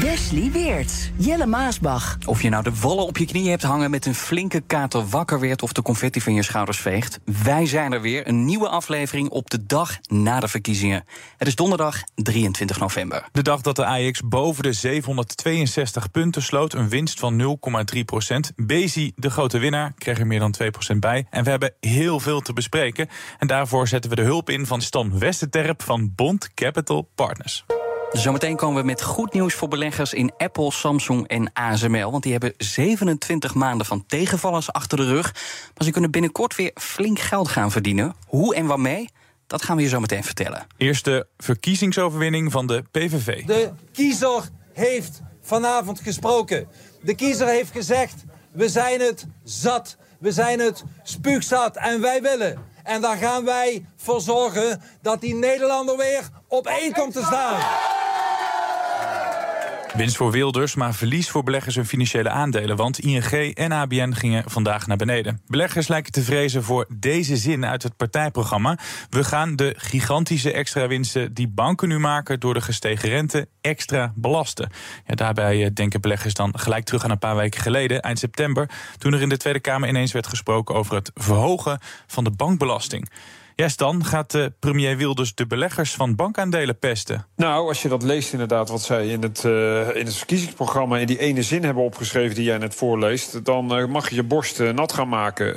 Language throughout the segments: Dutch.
Wesley Weert, Jelle Maasbach. Of je nou de wallen op je knieën hebt hangen met een flinke kater wakker werd of de confetti van je schouders veegt. Wij zijn er weer, een nieuwe aflevering op de dag na de verkiezingen. Het is donderdag 23 november. De dag dat de AX boven de 762 punten sloot, een winst van 0,3 procent. Bezi, de grote winnaar, kreeg er meer dan 2 procent bij. En we hebben heel veel te bespreken. En daarvoor zetten we de hulp in van Stan Westerterp van Bond Capital Partners. Zometeen komen we met goed nieuws voor beleggers in Apple, Samsung en ASML. Want die hebben 27 maanden van tegenvallers achter de rug. Maar ze kunnen binnenkort weer flink geld gaan verdienen. Hoe en waarmee? Dat gaan we je zo meteen vertellen. Eerste verkiezingsoverwinning van de PVV. De kiezer heeft vanavond gesproken. De kiezer heeft gezegd: we zijn het zat. We zijn het spuugzat en wij willen. En daar gaan wij voor zorgen dat die Nederlander weer op één komt te staan. Winst voor Wilders, maar verlies voor beleggers en financiële aandelen. Want ING en ABN gingen vandaag naar beneden. Beleggers lijken te vrezen voor deze zin uit het partijprogramma. We gaan de gigantische extra winsten die banken nu maken door de gestegen rente extra belasten. Ja, daarbij eh, denken beleggers dan gelijk terug aan een paar weken geleden, eind september, toen er in de Tweede Kamer ineens werd gesproken over het verhogen van de bankbelasting. Yes, dan gaat de premier Wilders de beleggers van bankaandelen pesten. Nou, als je dat leest inderdaad, wat zij in het, uh, in het verkiezingsprogramma... in die ene zin hebben opgeschreven die jij net voorleest... dan uh, mag je je borst nat gaan maken.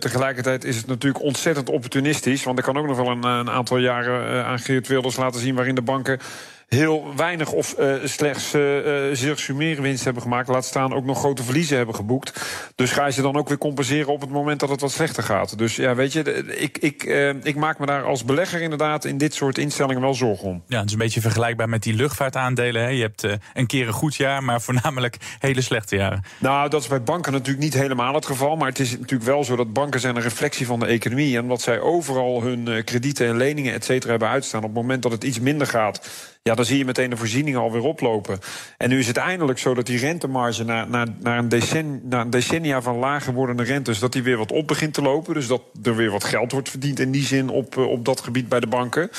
tegelijkertijd is het natuurlijk ontzettend opportunistisch... want ik kan ook nog wel een, een aantal jaren aan Geert Wilders laten zien... waarin de banken heel weinig of uh, slechts uh, winst hebben gemaakt. Laat staan ook nog grote verliezen hebben geboekt. Dus ga je ze dan ook weer compenseren op het moment dat het wat slechter gaat. Dus ja, weet je, ik, ik, uh, ik maak me daar als belegger inderdaad in dit soort instellingen wel zorgen om. Ja, het is een beetje vergelijkbaar met die luchtvaartaandelen. Hè. Je hebt een keer een goed jaar, maar voornamelijk hele slechte jaren. Nou, dat is bij banken natuurlijk niet helemaal het geval. Maar het is natuurlijk wel zo dat banken zijn een reflectie van de economie. En wat zij overal hun kredieten en leningen et cetera hebben uitstaan. Op het moment dat het iets minder gaat ja, dan zie je meteen de voorzieningen alweer oplopen. En nu is het eindelijk zo dat die rentemarge na, na, na, een, decennia, een decennia van lager wordende rentes, dat die weer wat op begint te lopen. Dus dat er weer wat geld wordt verdiend in die zin op, eh, op dat gebied bij de banken.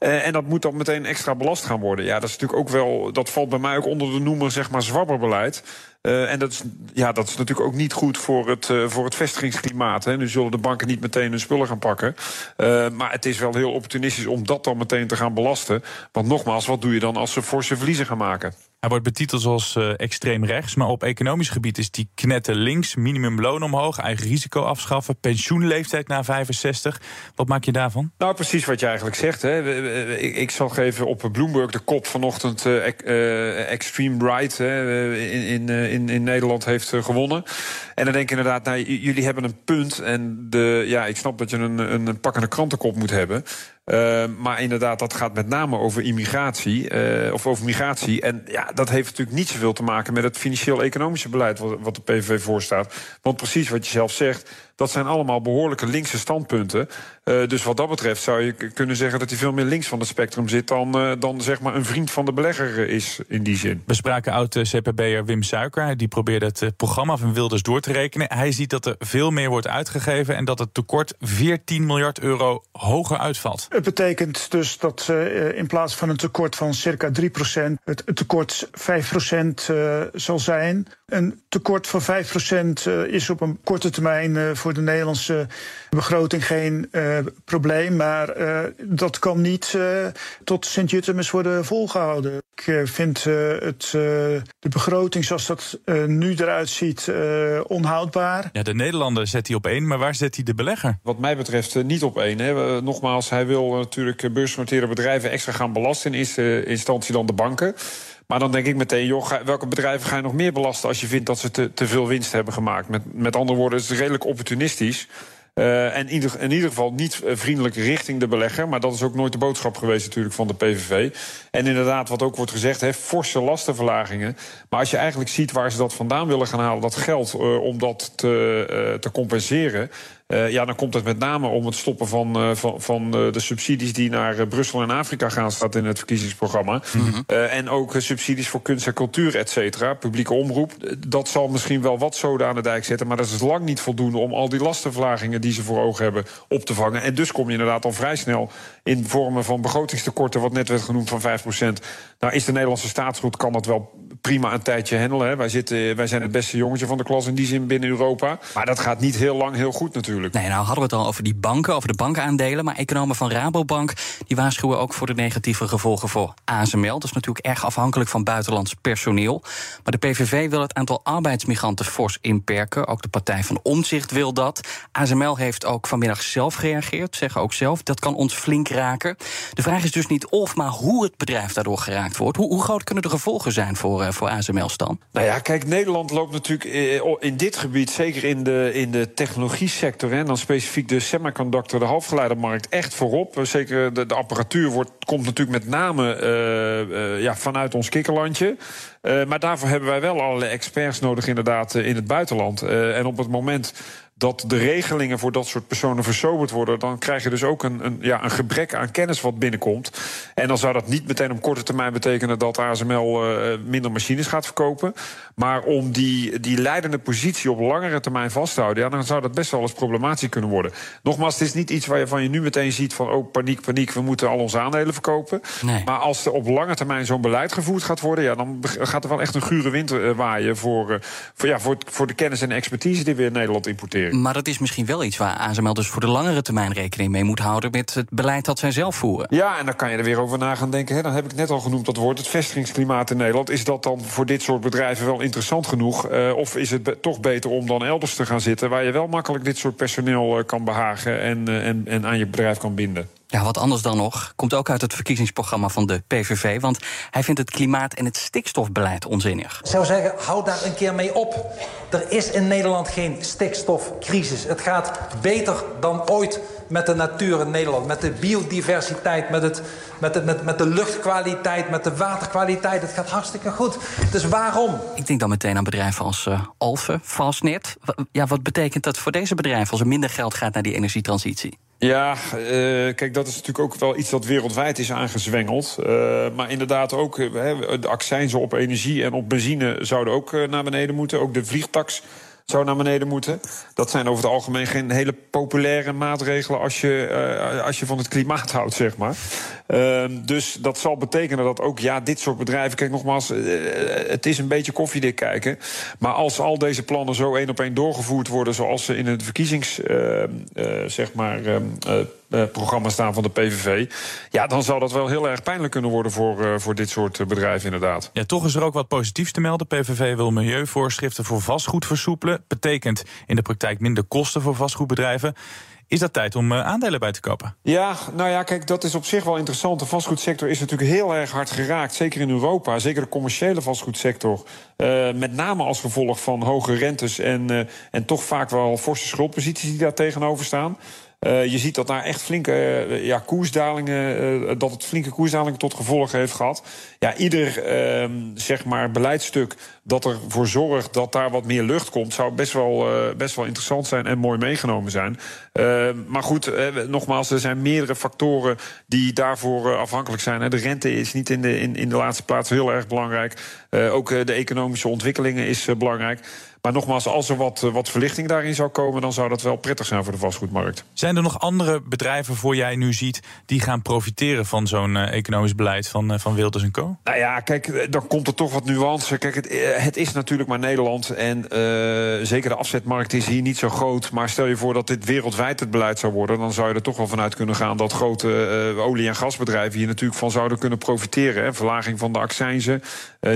Uh, en dat moet dan meteen extra belast gaan worden. Ja, dat is natuurlijk ook wel, dat valt bij mij ook onder de noemer, zeg maar, zwabberbeleid. Uh, en dat is, ja, dat is natuurlijk ook niet goed voor het, uh, voor het vestigingsklimaat. Hè. Nu zullen de banken niet meteen hun spullen gaan pakken. Uh, maar het is wel heel opportunistisch om dat dan meteen te gaan belasten. Want nogmaals, wat doe je dan als ze forse verliezen gaan maken? Hij wordt betiteld als uh, extreem rechts, maar op economisch gebied is die knetten links. Minimumloon omhoog, eigen risico afschaffen, pensioenleeftijd na 65. Wat maak je daarvan? Nou, precies wat je eigenlijk zegt. Hè. Ik, ik zal geven op Bloomberg de kop vanochtend uh, extreme right hè, in, in, in, in Nederland heeft gewonnen. En dan denk ik inderdaad, nou, jullie hebben een punt. En de, ja, ik snap dat je een, een pakkende krantenkop moet hebben. Uh, maar inderdaad, dat gaat met name over immigratie. Uh, of over migratie. En ja, dat heeft natuurlijk niet zoveel te maken met het financieel-economische beleid wat, wat de PVV voorstaat. Want precies wat je zelf zegt, dat zijn allemaal behoorlijke linkse standpunten. Uh, dus wat dat betreft zou je kunnen zeggen dat hij veel meer links van het spectrum zit dan, uh, dan zeg maar een vriend van de belegger is in die zin. We spraken oud-CPB'er Wim Suiker. Die probeerde het programma van Wilders door te rekenen. Hij ziet dat er veel meer wordt uitgegeven en dat het tekort 14 miljard euro hoger uitvalt. Het betekent dus dat uh, in plaats van een tekort van circa 3 het, het tekort 5% zal zijn. Een tekort van 5% is op een korte termijn voor de Nederlandse begroting geen uh, probleem. Maar uh, dat kan niet uh, tot Sint-Jutemus worden volgehouden. Ik vind het, de begroting zoals dat nu eruit ziet onhoudbaar. Ja, de Nederlander zet hij op één, maar waar zet hij de belegger? Wat mij betreft niet op één. Hè. Nogmaals, hij wil natuurlijk beursgenoteerde bedrijven extra gaan belasten. In eerste instantie dan de banken. Maar dan denk ik meteen, joh, welke bedrijven ga je nog meer belasten als je vindt dat ze te, te veel winst hebben gemaakt? Met, met andere woorden, het is redelijk opportunistisch. Uh, en in ieder geval niet vriendelijk richting de belegger. Maar dat is ook nooit de boodschap geweest natuurlijk van de PVV. En inderdaad, wat ook wordt gezegd, hè, forse lastenverlagingen. Maar als je eigenlijk ziet waar ze dat vandaan willen gaan halen, dat geld uh, om dat te, te compenseren. Uh, ja, dan komt het met name om het stoppen van, uh, van, van uh, de subsidies die naar Brussel en Afrika gaan, staat in het verkiezingsprogramma. Mm -hmm. en ook subsidies voor kunst en cultuur, et cetera, publieke omroep. Dat zal misschien wel wat zoden aan de dijk zetten, maar dat is lang niet voldoende om al die lastenverlagingen die ze voor ogen hebben op te vangen. En dus kom je inderdaad al vrij snel in vormen van begrotingstekorten, wat net werd genoemd van 5% Nou, is de Nederlandse staatsgoed, kan dat wel prima een tijdje handelen. Hè. Wij, zitten, wij zijn het beste jongetje van de klas in die zin binnen Europa. Maar dat gaat niet heel lang heel goed natuurlijk. Nee, nou hadden we het al over die banken, over de bankaandelen. Maar economen van Rabobank die waarschuwen ook voor de negatieve gevolgen voor ASML. Dat is natuurlijk erg afhankelijk van buitenlands personeel. Maar de PVV wil het aantal arbeidsmigranten fors inperken. Ook de Partij van Omzicht wil dat. ASML heeft ook vanmiddag zelf gereageerd, zeggen ook zelf. Dat kan ons flink raken. De vraag is dus niet of, maar hoe het bedrijf daardoor geraakt wordt. Hoe, hoe groot kunnen de gevolgen zijn voor, uh, voor ASML, Stan? Nou ja, kijk, Nederland loopt natuurlijk in dit gebied, zeker in de, in de technologie sector, en dan specifiek de semiconductor, de halfgeleidermarkt, echt voorop. Zeker de, de apparatuur wordt, komt natuurlijk met name uh, ja, vanuit ons kikkerlandje. Maar daarvoor hebben wij wel allerlei experts nodig, inderdaad, in het buitenland. en op het moment dat de regelingen voor dat soort personen versoberd worden, dan krijg je dus ook een, een, ja, een gebrek aan kennis wat binnenkomt. En dan zou dat niet meteen op korte termijn betekenen dat ASML uh, minder machines gaat verkopen. Maar om die, die leidende positie op langere termijn vast te houden, ja, dan zou dat best wel eens problematisch kunnen worden. Nogmaals, het is niet iets waar je van je nu meteen ziet van oh, paniek, paniek, we moeten al onze aandelen verkopen. Nee. Maar als er op lange termijn zo'n beleid gevoerd gaat worden, ja, dan gaat er wel echt een gure wind uh, waaien voor, uh, voor, ja, voor, voor de kennis en expertise die we in Nederland importeren. Maar dat is misschien wel iets waar ASML dus voor de langere termijn rekening mee moet houden met het beleid dat zij zelf voeren. Ja, en dan kan je er weer over na gaan denken. Hè. Dan heb ik net al genoemd dat woord, het vestigingsklimaat in Nederland. Is dat dan voor dit soort bedrijven wel interessant genoeg? Uh, of is het be toch beter om dan elders te gaan zitten waar je wel makkelijk dit soort personeel uh, kan behagen en, uh, en, en aan je bedrijf kan binden? Ja, wat anders dan nog. Komt ook uit het verkiezingsprogramma van de PVV. Want hij vindt het klimaat- en het stikstofbeleid onzinnig. Ik zou zeggen, hou daar een keer mee op. Er is in Nederland geen stikstofcrisis. Het gaat beter dan ooit met de natuur in Nederland. Met de biodiversiteit, met, het, met, het, met, met de luchtkwaliteit, met de waterkwaliteit. Het gaat hartstikke goed. Dus waarom? Ik denk dan meteen aan bedrijven als uh, Alphen, Fastnet. Ja, wat betekent dat voor deze bedrijven als er minder geld gaat naar die energietransitie? Ja, uh, kijk, dat is natuurlijk ook wel iets dat wereldwijd is aangezwengeld. Uh, maar inderdaad ook uh, de accijnzen op energie en op benzine zouden ook naar beneden moeten. Ook de vliegtax zou naar beneden moeten. Dat zijn over het algemeen geen hele populaire maatregelen als je, uh, als je van het klimaat houdt, zeg maar. Uh, dus dat zal betekenen dat ook ja, dit soort bedrijven. Kijk, nogmaals, uh, het is een beetje koffiedik kijken. Maar als al deze plannen zo één op één doorgevoerd worden, zoals ze in het verkiezings. zeg maar. Uh, programma staan van de PVV. Ja, dan zou dat wel heel erg pijnlijk kunnen worden voor, uh, voor dit soort uh, bedrijven, inderdaad. Ja, toch is er ook wat positiefs te melden. PVV wil milieuvoorschriften voor vastgoed versoepelen. Betekent in de praktijk minder kosten voor vastgoedbedrijven. Is dat tijd om aandelen bij te kopen? Ja, nou ja, kijk, dat is op zich wel interessant. De vastgoedsector is natuurlijk heel erg hard geraakt. Zeker in Europa, zeker de commerciële vastgoedsector. Uh, met name als gevolg van hoge rentes en, uh, en toch vaak wel forse schuldposities die daar tegenover staan. Uh, je ziet dat daar echt flinke uh, ja, koersdalingen, uh, dat het flinke koersdalingen tot gevolg heeft gehad. Ja, ieder zeg maar beleidstuk dat ervoor zorgt dat daar wat meer lucht komt, zou best wel, best wel interessant zijn en mooi meegenomen zijn. maar goed, nogmaals, er zijn meerdere factoren die daarvoor afhankelijk zijn. De rente is niet in de, in, in de laatste plaats heel erg belangrijk. ook de economische ontwikkelingen is belangrijk. Maar nogmaals, als er wat, wat verlichting daarin zou komen, dan zou dat wel prettig zijn voor de vastgoedmarkt. Zijn er nog andere bedrijven voor jij nu ziet die gaan profiteren van zo'n uh, economisch beleid van, uh, van Wilders en Co? Nou ja, kijk, dan komt er toch wat nuance. Kijk, het, het is natuurlijk maar Nederland. En uh, zeker de afzetmarkt is hier niet zo groot. Maar stel je voor dat dit wereldwijd het beleid zou worden, dan zou je er toch wel vanuit kunnen gaan dat grote olie- en gasbedrijven hier natuurlijk van zouden kunnen profiteren. Hè. Verlaging van de accijnzen.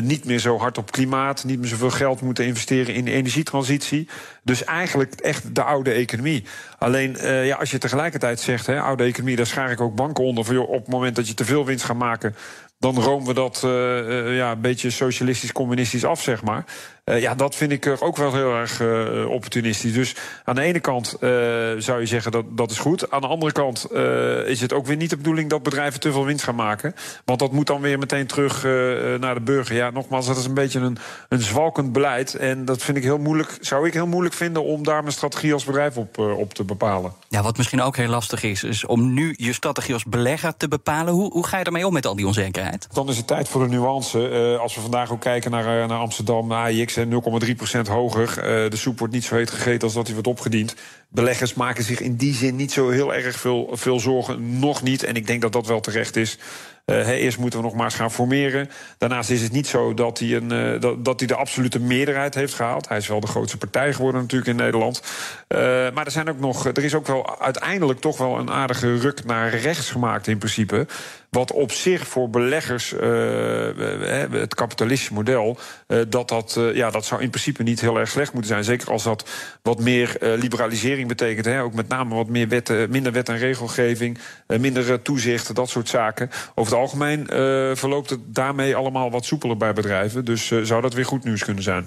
niet meer zo hard op klimaat, niet meer zoveel geld moeten investeren in energietransitie. Dus eigenlijk echt de oude economie. Alleen uh, ja, als je tegelijkertijd zegt, hè, oude economie, daar schaar ik ook banken onder. Voor, joh, op het moment dat je te veel winst gaat maken, dan romen we dat uh, ja, een beetje socialistisch-communistisch af, zeg maar. Ja, dat vind ik ook wel heel erg opportunistisch. Dus aan de ene kant zou je zeggen dat dat is goed. Aan de andere kant is het ook weer niet de bedoeling dat bedrijven te veel winst gaan maken. Want dat moet dan weer meteen terug naar de burger. Ja, nogmaals, dat is een beetje een, een zwalkend beleid. En dat vind ik heel moeilijk, zou ik heel moeilijk vinden om daar mijn strategie als bedrijf op, op te bepalen. Ja, wat misschien ook heel lastig is, is om nu je strategie als belegger te bepalen. Hoe, hoe ga je ermee om met al die onzekerheid? Dan is het tijd voor een nuance. Uh, als we vandaag ook kijken naar, uh, naar Amsterdam, naar AIX, 0,3% hoger. De soep wordt niet zo heet gegeten als dat hij wordt opgediend. Beleggers maken zich in die zin niet zo heel erg veel, veel zorgen. Nog niet. En ik denk dat dat wel terecht is. Uh, eerst moeten we nog maar eens gaan formeren. Daarnaast is het niet zo dat hij, een, uh, dat, hij de absolute meerderheid heeft gehaald. Hij is wel de grootste partij geworden natuurlijk in Nederland. Uh, maar er, zijn ook nog, er is ook wel uiteindelijk toch wel een aardige ruk naar rechts gemaakt in principe. Wat op zich voor beleggers, het kapitalistische model, dat, dat, ja, dat zou in principe niet heel erg slecht moeten zijn. Zeker als dat wat meer liberalisering betekent. Hè? Ook met name wat meer wet, minder wet en regelgeving, minder toezicht, dat soort zaken. Over het algemeen verloopt het daarmee allemaal wat soepeler bij bedrijven. Dus zou dat weer goed nieuws kunnen zijn.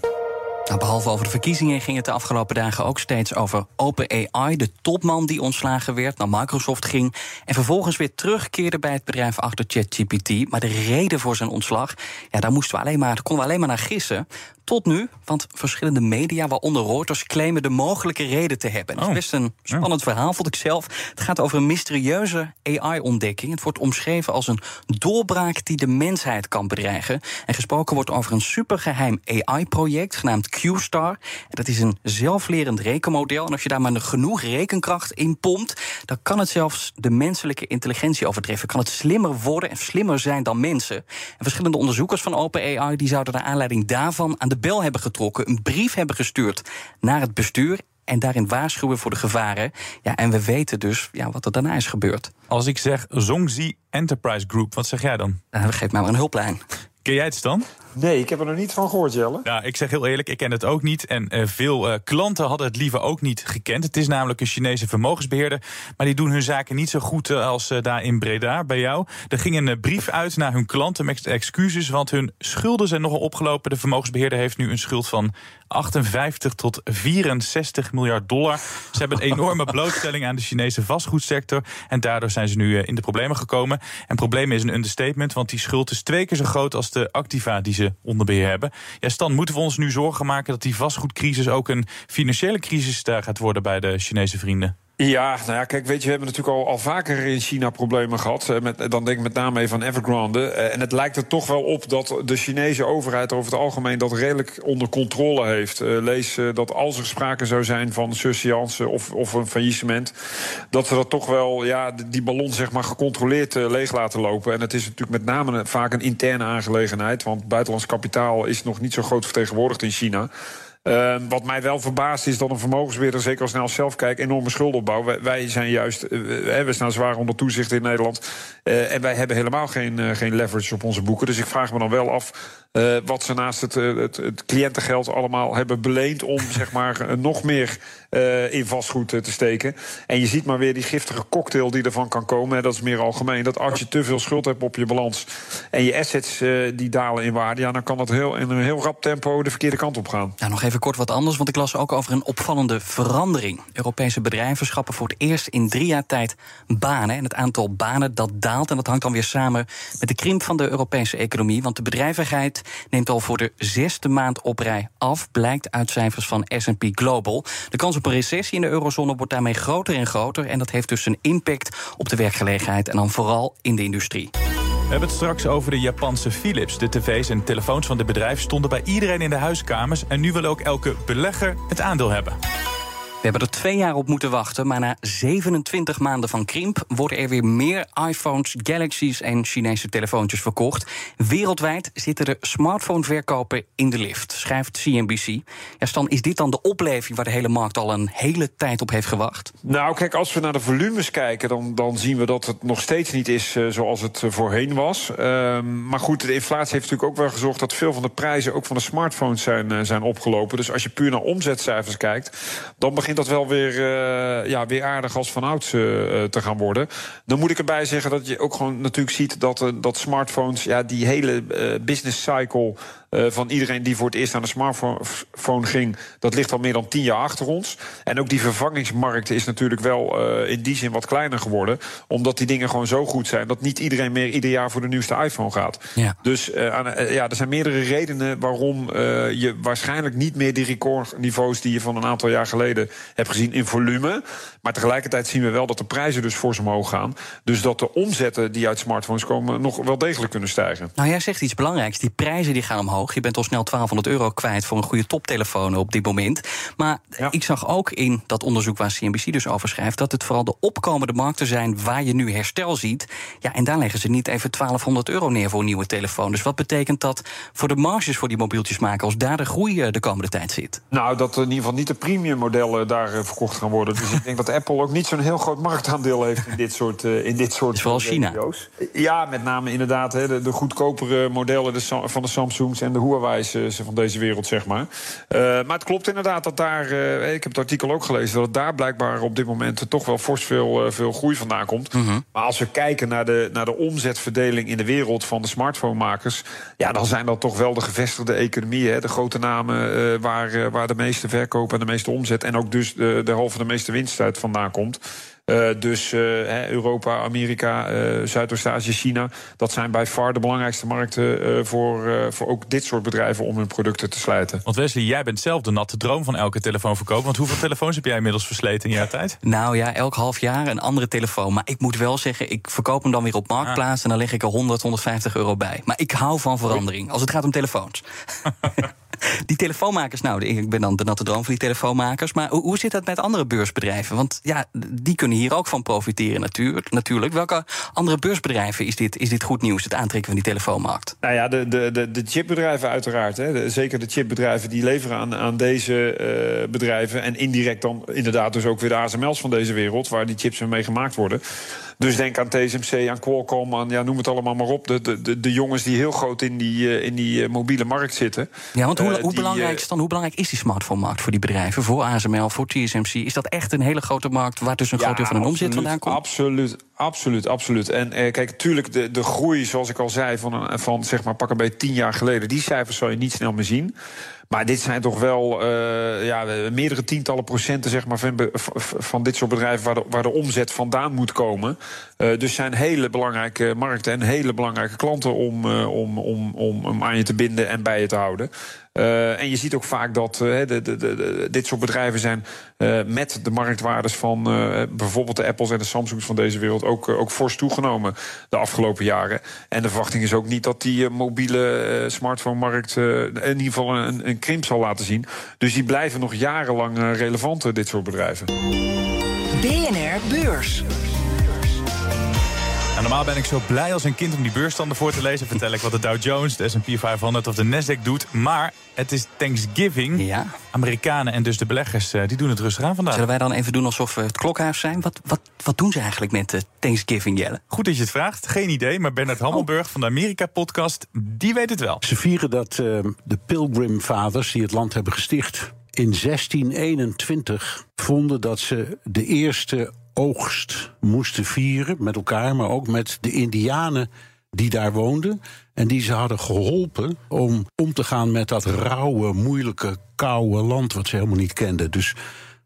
Nou, behalve over de verkiezingen ging het de afgelopen dagen ook steeds over OpenAI, de topman die ontslagen werd, naar Microsoft ging en vervolgens weer terugkeerde bij het bedrijf achter ChatGPT. Maar de reden voor zijn ontslag, ja, daar moesten we alleen maar, konden we alleen maar naar gissen. Tot nu, want verschillende media, waaronder Reuters, claimen de mogelijke reden te hebben. Het is best een spannend verhaal, vond ik zelf. Het gaat over een mysterieuze AI-ontdekking. Het wordt omschreven als een doorbraak die de mensheid kan bedreigen. En gesproken wordt over een supergeheim AI-project genaamd Q-Star. Dat is een zelflerend rekenmodel. En als je daar maar genoeg rekenkracht in pompt, dan kan het zelfs de menselijke intelligentie overtreffen. Kan het slimmer worden en slimmer zijn dan mensen. En verschillende onderzoekers van OpenAI die zouden naar aanleiding daarvan aan de bel hebben getrokken, een brief hebben gestuurd naar het bestuur en daarin waarschuwen voor de gevaren. Ja, en we weten dus ja, wat er daarna is gebeurd. Als ik zeg Zongzi Enterprise Group, wat zeg jij dan? Nou, geef mij maar een hulplijn. Ken jij het dan? Nee, ik heb er nog niet van gehoord, Jelle. Ja, ik zeg heel eerlijk, ik ken het ook niet. En uh, veel uh, klanten hadden het liever ook niet gekend. Het is namelijk een Chinese vermogensbeheerder. Maar die doen hun zaken niet zo goed uh, als daar in Breda bij jou. Er ging een brief uit naar hun klanten met excuses. Want hun schulden zijn nogal opgelopen. De vermogensbeheerder heeft nu een schuld van 58 tot 64 miljard dollar. Ze hebben een enorme blootstelling aan de Chinese vastgoedsector. En daardoor zijn ze nu in de problemen gekomen. En probleem is een understatement, want die schuld is twee keer zo groot als de activa die ze onder beheer hebben. Ja, Stan, moeten we ons nu zorgen maken dat die vastgoedcrisis ook een financiële crisis daar gaat worden bij de Chinese vrienden? Ja, nou ja, kijk, weet je, we hebben natuurlijk al, al vaker in China problemen gehad. Met, dan denk ik met name even aan Evergrande. En het lijkt er toch wel op dat de Chinese overheid over het algemeen dat redelijk onder controle heeft. lees dat als er sprake zou zijn van surseance of, of een faillissement, dat ze dat toch wel, ja, die ballon zeg maar gecontroleerd leeg laten lopen. En het is natuurlijk met name vaak een interne aangelegenheid, want buitenlands kapitaal is nog niet zo groot vertegenwoordigd in China. Uh, wat mij wel verbaast is dat een vermogensbeheerder, zeker als snel zelf kijkt, enorme schulden opbouwt. Wij, zijn juist, uh, we staan zwaar onder toezicht in Nederland. Uh, en wij hebben helemaal geen, geen leverage op onze boeken. Dus ik vraag me dan wel af uh, wat ze naast het, het, het, cliëntengeld allemaal hebben beleend om zeg maar, nog meer in vastgoed te steken. En je ziet maar weer die giftige cocktail die ervan kan komen. Dat is meer algemeen. Dat als je te veel schuld hebt op je balans en je assets die dalen in waarde, ja, dan kan dat heel, in een heel rap tempo de verkeerde kant op gaan. Nou, nog even kort wat anders, want ik las ook over een opvallende verandering. Europese bedrijven schappen voor het eerst in drie jaar tijd banen. En het aantal banen dat daalt. En dat hangt dan weer samen met de krimp van de Europese economie. Want de bedrijvigheid neemt al voor de zesde maand op rij af, blijkt uit cijfers van SP Global. De kans op een recessie in de eurozone wordt daarmee groter en groter. En dat heeft dus een impact op de werkgelegenheid en dan vooral in de industrie. We hebben het straks over de Japanse Philips. De tv's en telefoons van dit bedrijf stonden bij iedereen in de huiskamers. En nu wil ook elke belegger het aandeel hebben. We hebben er twee jaar op moeten wachten, maar na 27 maanden van krimp worden er weer meer iPhones, Galaxies en Chinese telefoontjes verkocht. Wereldwijd zitten de smartphoneverkopen in de lift, schrijft CNBC. Ja, Stan, is dit dan de opleving waar de hele markt al een hele tijd op heeft gewacht? Nou, kijk, als we naar de volumes kijken, dan, dan zien we dat het nog steeds niet is uh, zoals het uh, voorheen was. Uh, maar goed, de inflatie heeft natuurlijk ook wel gezorgd dat veel van de prijzen, ook van de smartphones, zijn, uh, zijn opgelopen. Dus als je puur naar omzetcijfers kijkt, dan begint dat wel weer, uh, ja, weer aardig als vanouds uh, te gaan worden. Dan moet ik erbij zeggen dat je ook gewoon natuurlijk ziet dat, dat smartphones, ja, die hele business cycle uh, van iedereen die voor het eerst aan de smartphone ging, dat ligt al meer dan tien jaar achter ons. En ook die vervangingsmarkt is natuurlijk wel uh, in die zin wat kleiner geworden. Omdat die dingen gewoon zo goed zijn dat niet iedereen meer ieder jaar voor de nieuwste iPhone gaat. Ja. Dus uh, ja, er zijn meerdere redenen waarom je waarschijnlijk niet meer die recordniveaus die je van een aantal jaar geleden hebt gezien in volume. Maar tegelijkertijd zien we wel dat de prijzen dus fors omhoog gaan. Dus dat de omzetten die uit smartphones komen nog wel degelijk kunnen stijgen. Nou, jij zegt iets belangrijks. Die prijzen die gaan omhoog. Je bent al snel 1200 euro kwijt voor een goede toptelefoon op dit moment. Maar ja. ik zag ook in dat onderzoek waar CNBC dus over schrijft... dat het vooral de opkomende markten zijn waar je nu herstel ziet. Ja, en daar leggen ze niet even 1200 euro neer voor een nieuwe telefoon. Dus wat betekent dat voor de marges voor die mobieltjesmakers... daar de groei de komende tijd zit? Nou, dat in ieder geval niet de premium modellen daar verkocht gaan worden. Dus ik denk dat Apple ook niet zo'n heel groot marktaandeel heeft in dit soort in dit soort dus vooral China. Ja, met name inderdaad hè, de, de goedkopere modellen de, van de Samsungs en de Huawei's uh, van deze wereld, zeg maar. Uh, maar het klopt inderdaad dat daar, ik heb het artikel ook gelezen, dat het daar blijkbaar op dit moment toch wel fors veel, veel groei vandaan komt. Mm -hmm. Maar als we kijken naar de, naar de omzetverdeling in de wereld van de smartphonemakers, ja, dan zijn dat toch wel de gevestigde economieën, hè, de grote namen waar, waar de meeste verkoop en de meeste omzet en ook dus de, de halve de meeste winst uit vandaan komt. Uh, dus uh, Europa, Amerika, uh, Zuidoost-Azië, China. Dat zijn bij far de belangrijkste markten voor, voor ook dit soort bedrijven om hun producten te sluiten. Want Wesley, jij bent zelf de natte droom van elke telefoonverkoop. Want hoeveel telefoons heb jij inmiddels versleten in jaar tijd? Nou ja, elk half jaar een andere telefoon. Maar ik moet wel zeggen, ik verkoop hem dan weer op Marktplaats... Ah. en dan leg ik er 100, 150 euro bij. Maar ik hou van verandering, als het gaat om telefoons. die telefoonmakers, nou, ik ben dan de natte droom van die telefoonmakers. Maar hoe, hoe zit dat met andere beursbedrijven? Want ja, die kunnen hier ook van profiteren natuurlijk. natuurlijk. Welke andere beursbedrijven is dit, is dit goed nieuws, het aantrekken van die telefoonmarkt? Nou ja, de, de, de, de chipbedrijven uiteraard. Hè. De, zeker de chipbedrijven die leveren aan, aan deze uh, bedrijven. En indirect dan inderdaad dus ook weer de ASML's van deze wereld... waar die chips mee gemaakt worden. Dus denk aan TSMC, aan Qualcomm, aan ja, noem het allemaal maar op. De, de, de jongens die heel groot in die, uh, in die uh, mobiele markt zitten. Ja, want hoe, uh, hoe, belangrijk is dan, hoe belangrijk is die smartphone-markt voor die bedrijven? Voor ASML, voor TSMC? Is dat echt een hele grote markt waar dus een ja, groot deel van hun omzet vandaan komt? Absoluut, absoluut, absoluut. En kijk, natuurlijk, de, de groei, zoals ik al zei, van, een, van zeg maar pak een beetje tien jaar geleden, die cijfers zal je niet snel meer zien. Maar dit zijn toch wel uh, ja, meerdere tientallen procenten zeg maar, van, van dit soort bedrijven waar de, waar de omzet vandaan moet komen. Uh, dus zijn hele belangrijke markten en hele belangrijke klanten om, uh, om, om, om, om aan je te binden en bij je te houden. En je ziet ook vaak dat de, de, de, dit soort bedrijven zijn uh, met de marktwaardes van bijvoorbeeld de Apples en de Samsungs van deze wereld ook, ook fors toegenomen de afgelopen jaren. En de verwachting is ook niet dat die mobiele smartphone-markt in ieder geval een, een krimp zal laten zien. Dus die blijven nog jarenlang relevant, dit soort bedrijven. BNR Beurs. En normaal ben ik zo blij als een kind om die beursstanden voor te lezen. Vertel ik wat de Dow Jones, de S&P 500 of de Nasdaq doet. Maar het is Thanksgiving. Ja. Amerikanen en dus de beleggers die doen het rustig aan vandaag. Zullen wij dan even doen alsof we het klokhuis zijn? Wat, wat, wat doen ze eigenlijk met uh, Thanksgiving, Jelle? Goed dat je het vraagt. Geen idee, maar Bernard Hammelburg oh. van de Amerika-podcast, die weet het wel. Ze vieren dat uh, de Pilgrim-vaders die het land hebben gesticht... in 1621 vonden dat ze de eerste oogst moesten vieren met elkaar, maar ook met de Indianen die daar woonden. En die ze hadden geholpen om om te gaan met dat rauwe, moeilijke, koude land wat ze helemaal niet kenden. Dus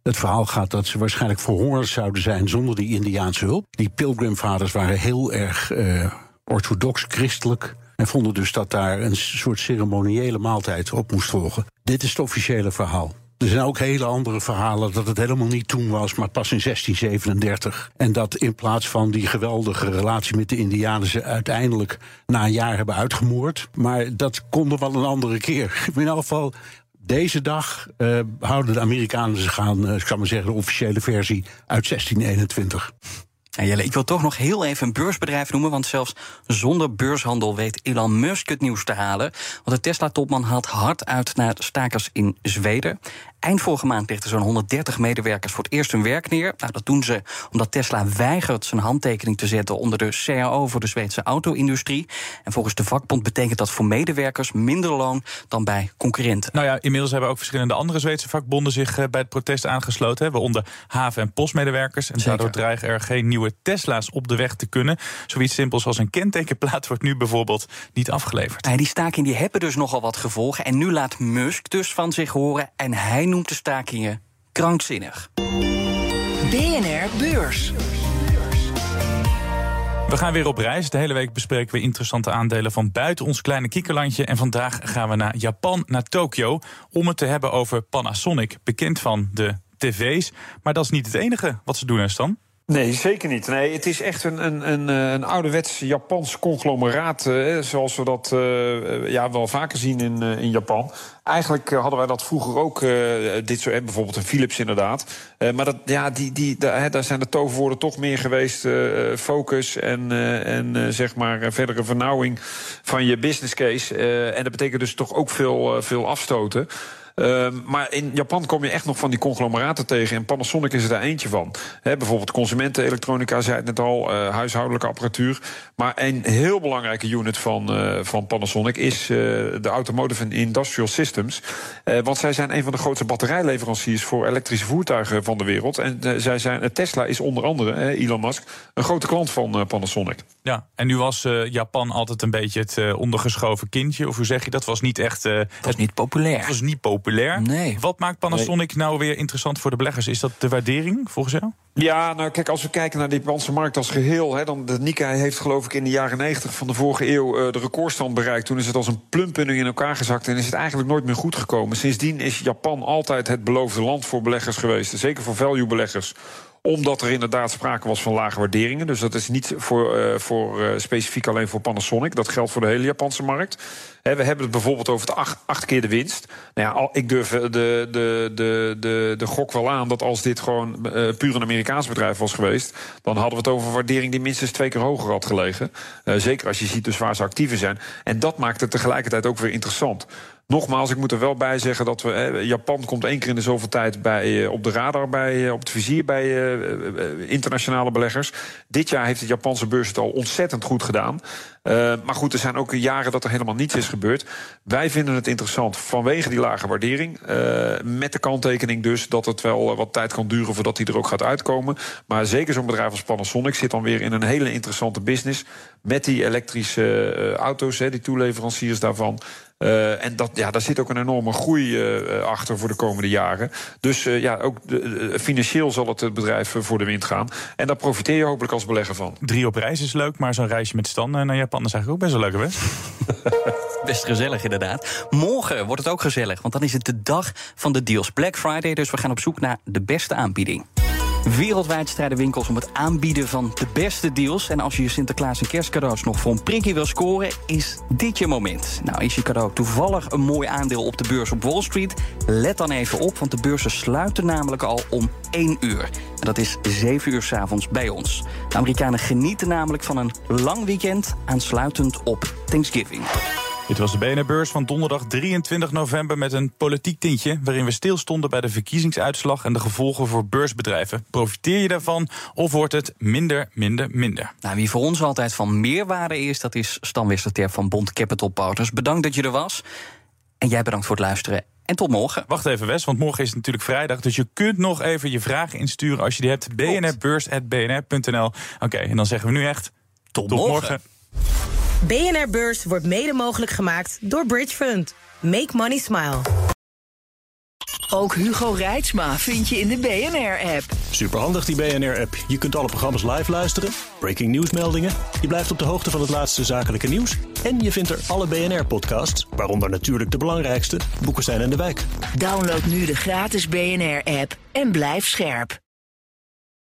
het verhaal gaat dat ze waarschijnlijk verhongerd zouden zijn zonder die Indiaanse hulp. Die pilgrimvaders waren heel erg uh, orthodox christelijk. En vonden dus dat daar een soort ceremoniële maaltijd op moest volgen. Dit is het officiële verhaal. Er zijn ook hele andere verhalen dat het helemaal niet toen was, maar pas in 1637. En dat in plaats van die geweldige relatie met de Indianen ze uiteindelijk na een jaar hebben uitgemoord. Maar dat kon wel een andere keer. In elk geval, deze dag uh, houden de Amerikanen zich aan, zou maar zeggen, de officiële versie uit 1621. Ja, Jelle, ik wil toch nog heel even een beursbedrijf noemen. Want zelfs zonder beurshandel weet Elon Musk het nieuws te halen. Want de Tesla-topman haalt hard uit naar stakers in Zweden. Eind vorige maand lichten zo'n 130 medewerkers voor het eerst hun werk neer. Nou, dat doen ze omdat Tesla weigert zijn handtekening te zetten onder de CAO voor de Zweedse auto-industrie. En volgens de vakbond betekent dat voor medewerkers minder loon dan bij concurrenten. Nou ja, inmiddels hebben ook verschillende andere Zweedse vakbonden zich eh, bij het protest aangesloten. Waaronder haven- en postmedewerkers. En daardoor dreigen er geen nieuwe Tesla's op de weg te kunnen. Zoiets simpels als een kentekenplaat wordt nu bijvoorbeeld niet afgeleverd. Ja, die staking die hebben dus nogal wat gevolgen. En nu laat Musk dus van zich horen. En hij noemt de stakingen krankzinnig. BNR Beurs. We gaan weer op reis. De hele week bespreken we interessante aandelen van buiten ons kleine kiekerlandje. En vandaag gaan we naar Japan, naar Tokio, om het te hebben over Panasonic. Bekend van de tv's. Maar dat is niet het enige wat ze doen, Stan? Nee, zeker niet. Nee, het is echt een, een, een, eh, een ouderwets Japans conglomeraat, eh, zoals we dat eh, ja, wel vaker zien in, in Japan. Eigenlijk hadden wij dat vroeger ook, dit soort, bijvoorbeeld een Philips inderdaad. maar dat, ja, die, die, daar zijn de toverwoorden toch meer geweest. focus en, en zeg maar verdere vernauwing van je business case. en dat betekent dus toch ook veel, veel afstoten. Ehm, maar in Japan kom je echt nog van die conglomeraten tegen. En Panasonic is er daar eentje van. He, bijvoorbeeld consumentenelektronica, zei het net al, uh, huishoudelijke apparatuur. Maar een heel belangrijke unit van, uh, van Panasonic is uh, de Automotive and Industrial Systems. want zij zijn een van de grootste batterijleveranciers voor elektrische voertuigen van de wereld. En zij zijn, Tesla is onder andere, Elon Musk, een grote klant van Panasonic. Ja, en nu was Japan altijd een beetje het ondergeschoven kindje. Of hoe zeg je dat? Was niet echt. het was niet populair. Het was niet populair. Nee. Wat maakt Panasonic nou weer interessant voor de beleggers? Is dat de waardering volgens jou? Ja, nou kijk, als we kijken naar de Japanse markt als geheel... Hè, dan de Nikkei heeft geloof ik in de jaren 90 van de vorige eeuw... Uh, de recordstand bereikt. Toen is het als een plumpunning in elkaar gezakt... en is het eigenlijk nooit meer goed gekomen. Sindsdien is Japan altijd het beloofde land voor beleggers geweest. Zeker voor value-beleggers omdat er inderdaad sprake was van lage waarderingen. Dus dat is niet voor, uh, voor uh, specifiek alleen voor Panasonic. Dat geldt voor de hele Japanse markt. we hebben het bijvoorbeeld over de acht, acht keer de winst. Nou ja, ik durf de, de, de, de, de gok wel aan dat als dit gewoon uh, puur een Amerikaans bedrijf was geweest... dan hadden we het over een waardering die minstens twee keer hoger had gelegen. zeker als je ziet dus waar ze actiever zijn. En dat maakt het tegelijkertijd ook weer interessant. Nogmaals, ik moet er wel bij zeggen dat we. Japan komt één keer in de zoveel tijd bij, op de radar, bij, op het vizier bij internationale beleggers. Dit jaar heeft de Japanse beurs het al ontzettend goed gedaan. Maar goed, er zijn ook jaren dat er helemaal niets is gebeurd. Wij vinden het interessant vanwege die lage waardering. Met de kanttekening dus dat het wel wat tijd kan duren voordat die er ook gaat uitkomen. Maar zeker zo'n bedrijf als Panasonic zit dan weer in een hele interessante business. Met die elektrische auto's, hè, die toeleveranciers daarvan. Uh, en dat, ja, daar zit ook een enorme groei uh, achter voor de komende jaren. Dus uh, ja, ook de, financieel zal het bedrijf voor de wind gaan. En daar profiteer je hopelijk als belegger van. Drie op reis is leuk, maar zo'n reisje met Stan naar Japan is eigenlijk ook best wel leuk, hè? Best gezellig, inderdaad. Morgen wordt het ook gezellig, want dan is het de dag van de deals. Black Friday, dus we gaan op zoek naar de beste aanbieding. Wereldwijd strijden winkels om het aanbieden van de beste deals. En als je je Sinterklaas en kerstcadeaus nog voor een prikje wil scoren, is dit je moment. Nou, is je cadeau toevallig een mooi aandeel op de beurs op Wall Street? Let dan even op, want de beurzen sluiten namelijk al om 1 uur. En dat is 7 uur s'avonds bij ons. De Amerikanen genieten namelijk van een lang weekend, aansluitend op Thanksgiving. Dit was de BNR-beurs van donderdag 23 november met een politiek tintje... waarin we stilstonden bij de verkiezingsuitslag en de gevolgen voor beursbedrijven. Profiteer je daarvan of wordt het minder, minder, minder? Nou, wie voor ons altijd van meerwaarde is, dat is Stan van Bond Capital Partners. Bedankt dat je er was. En jij bedankt voor het luisteren. En tot morgen. Wacht even, Wes, want morgen is het natuurlijk vrijdag. Dus je kunt nog even je vragen insturen als je die hebt. bnrbeurs.bnr.nl. Oké, en dan zeggen we nu echt... Tot, tot morgen. morgen. BNR Beurs wordt mede mogelijk gemaakt door Bridge Fund. Make money smile. Ook Hugo Reitsma vind je in de BNR-app. Superhandig die BNR-app. Je kunt alle programma's live luisteren, breaking nieuwsmeldingen. Je blijft op de hoogte van het laatste zakelijke nieuws. En je vindt er alle BNR-podcasts, waaronder natuurlijk de belangrijkste, Boeken zijn in de wijk. Download nu de gratis BNR-app en blijf scherp.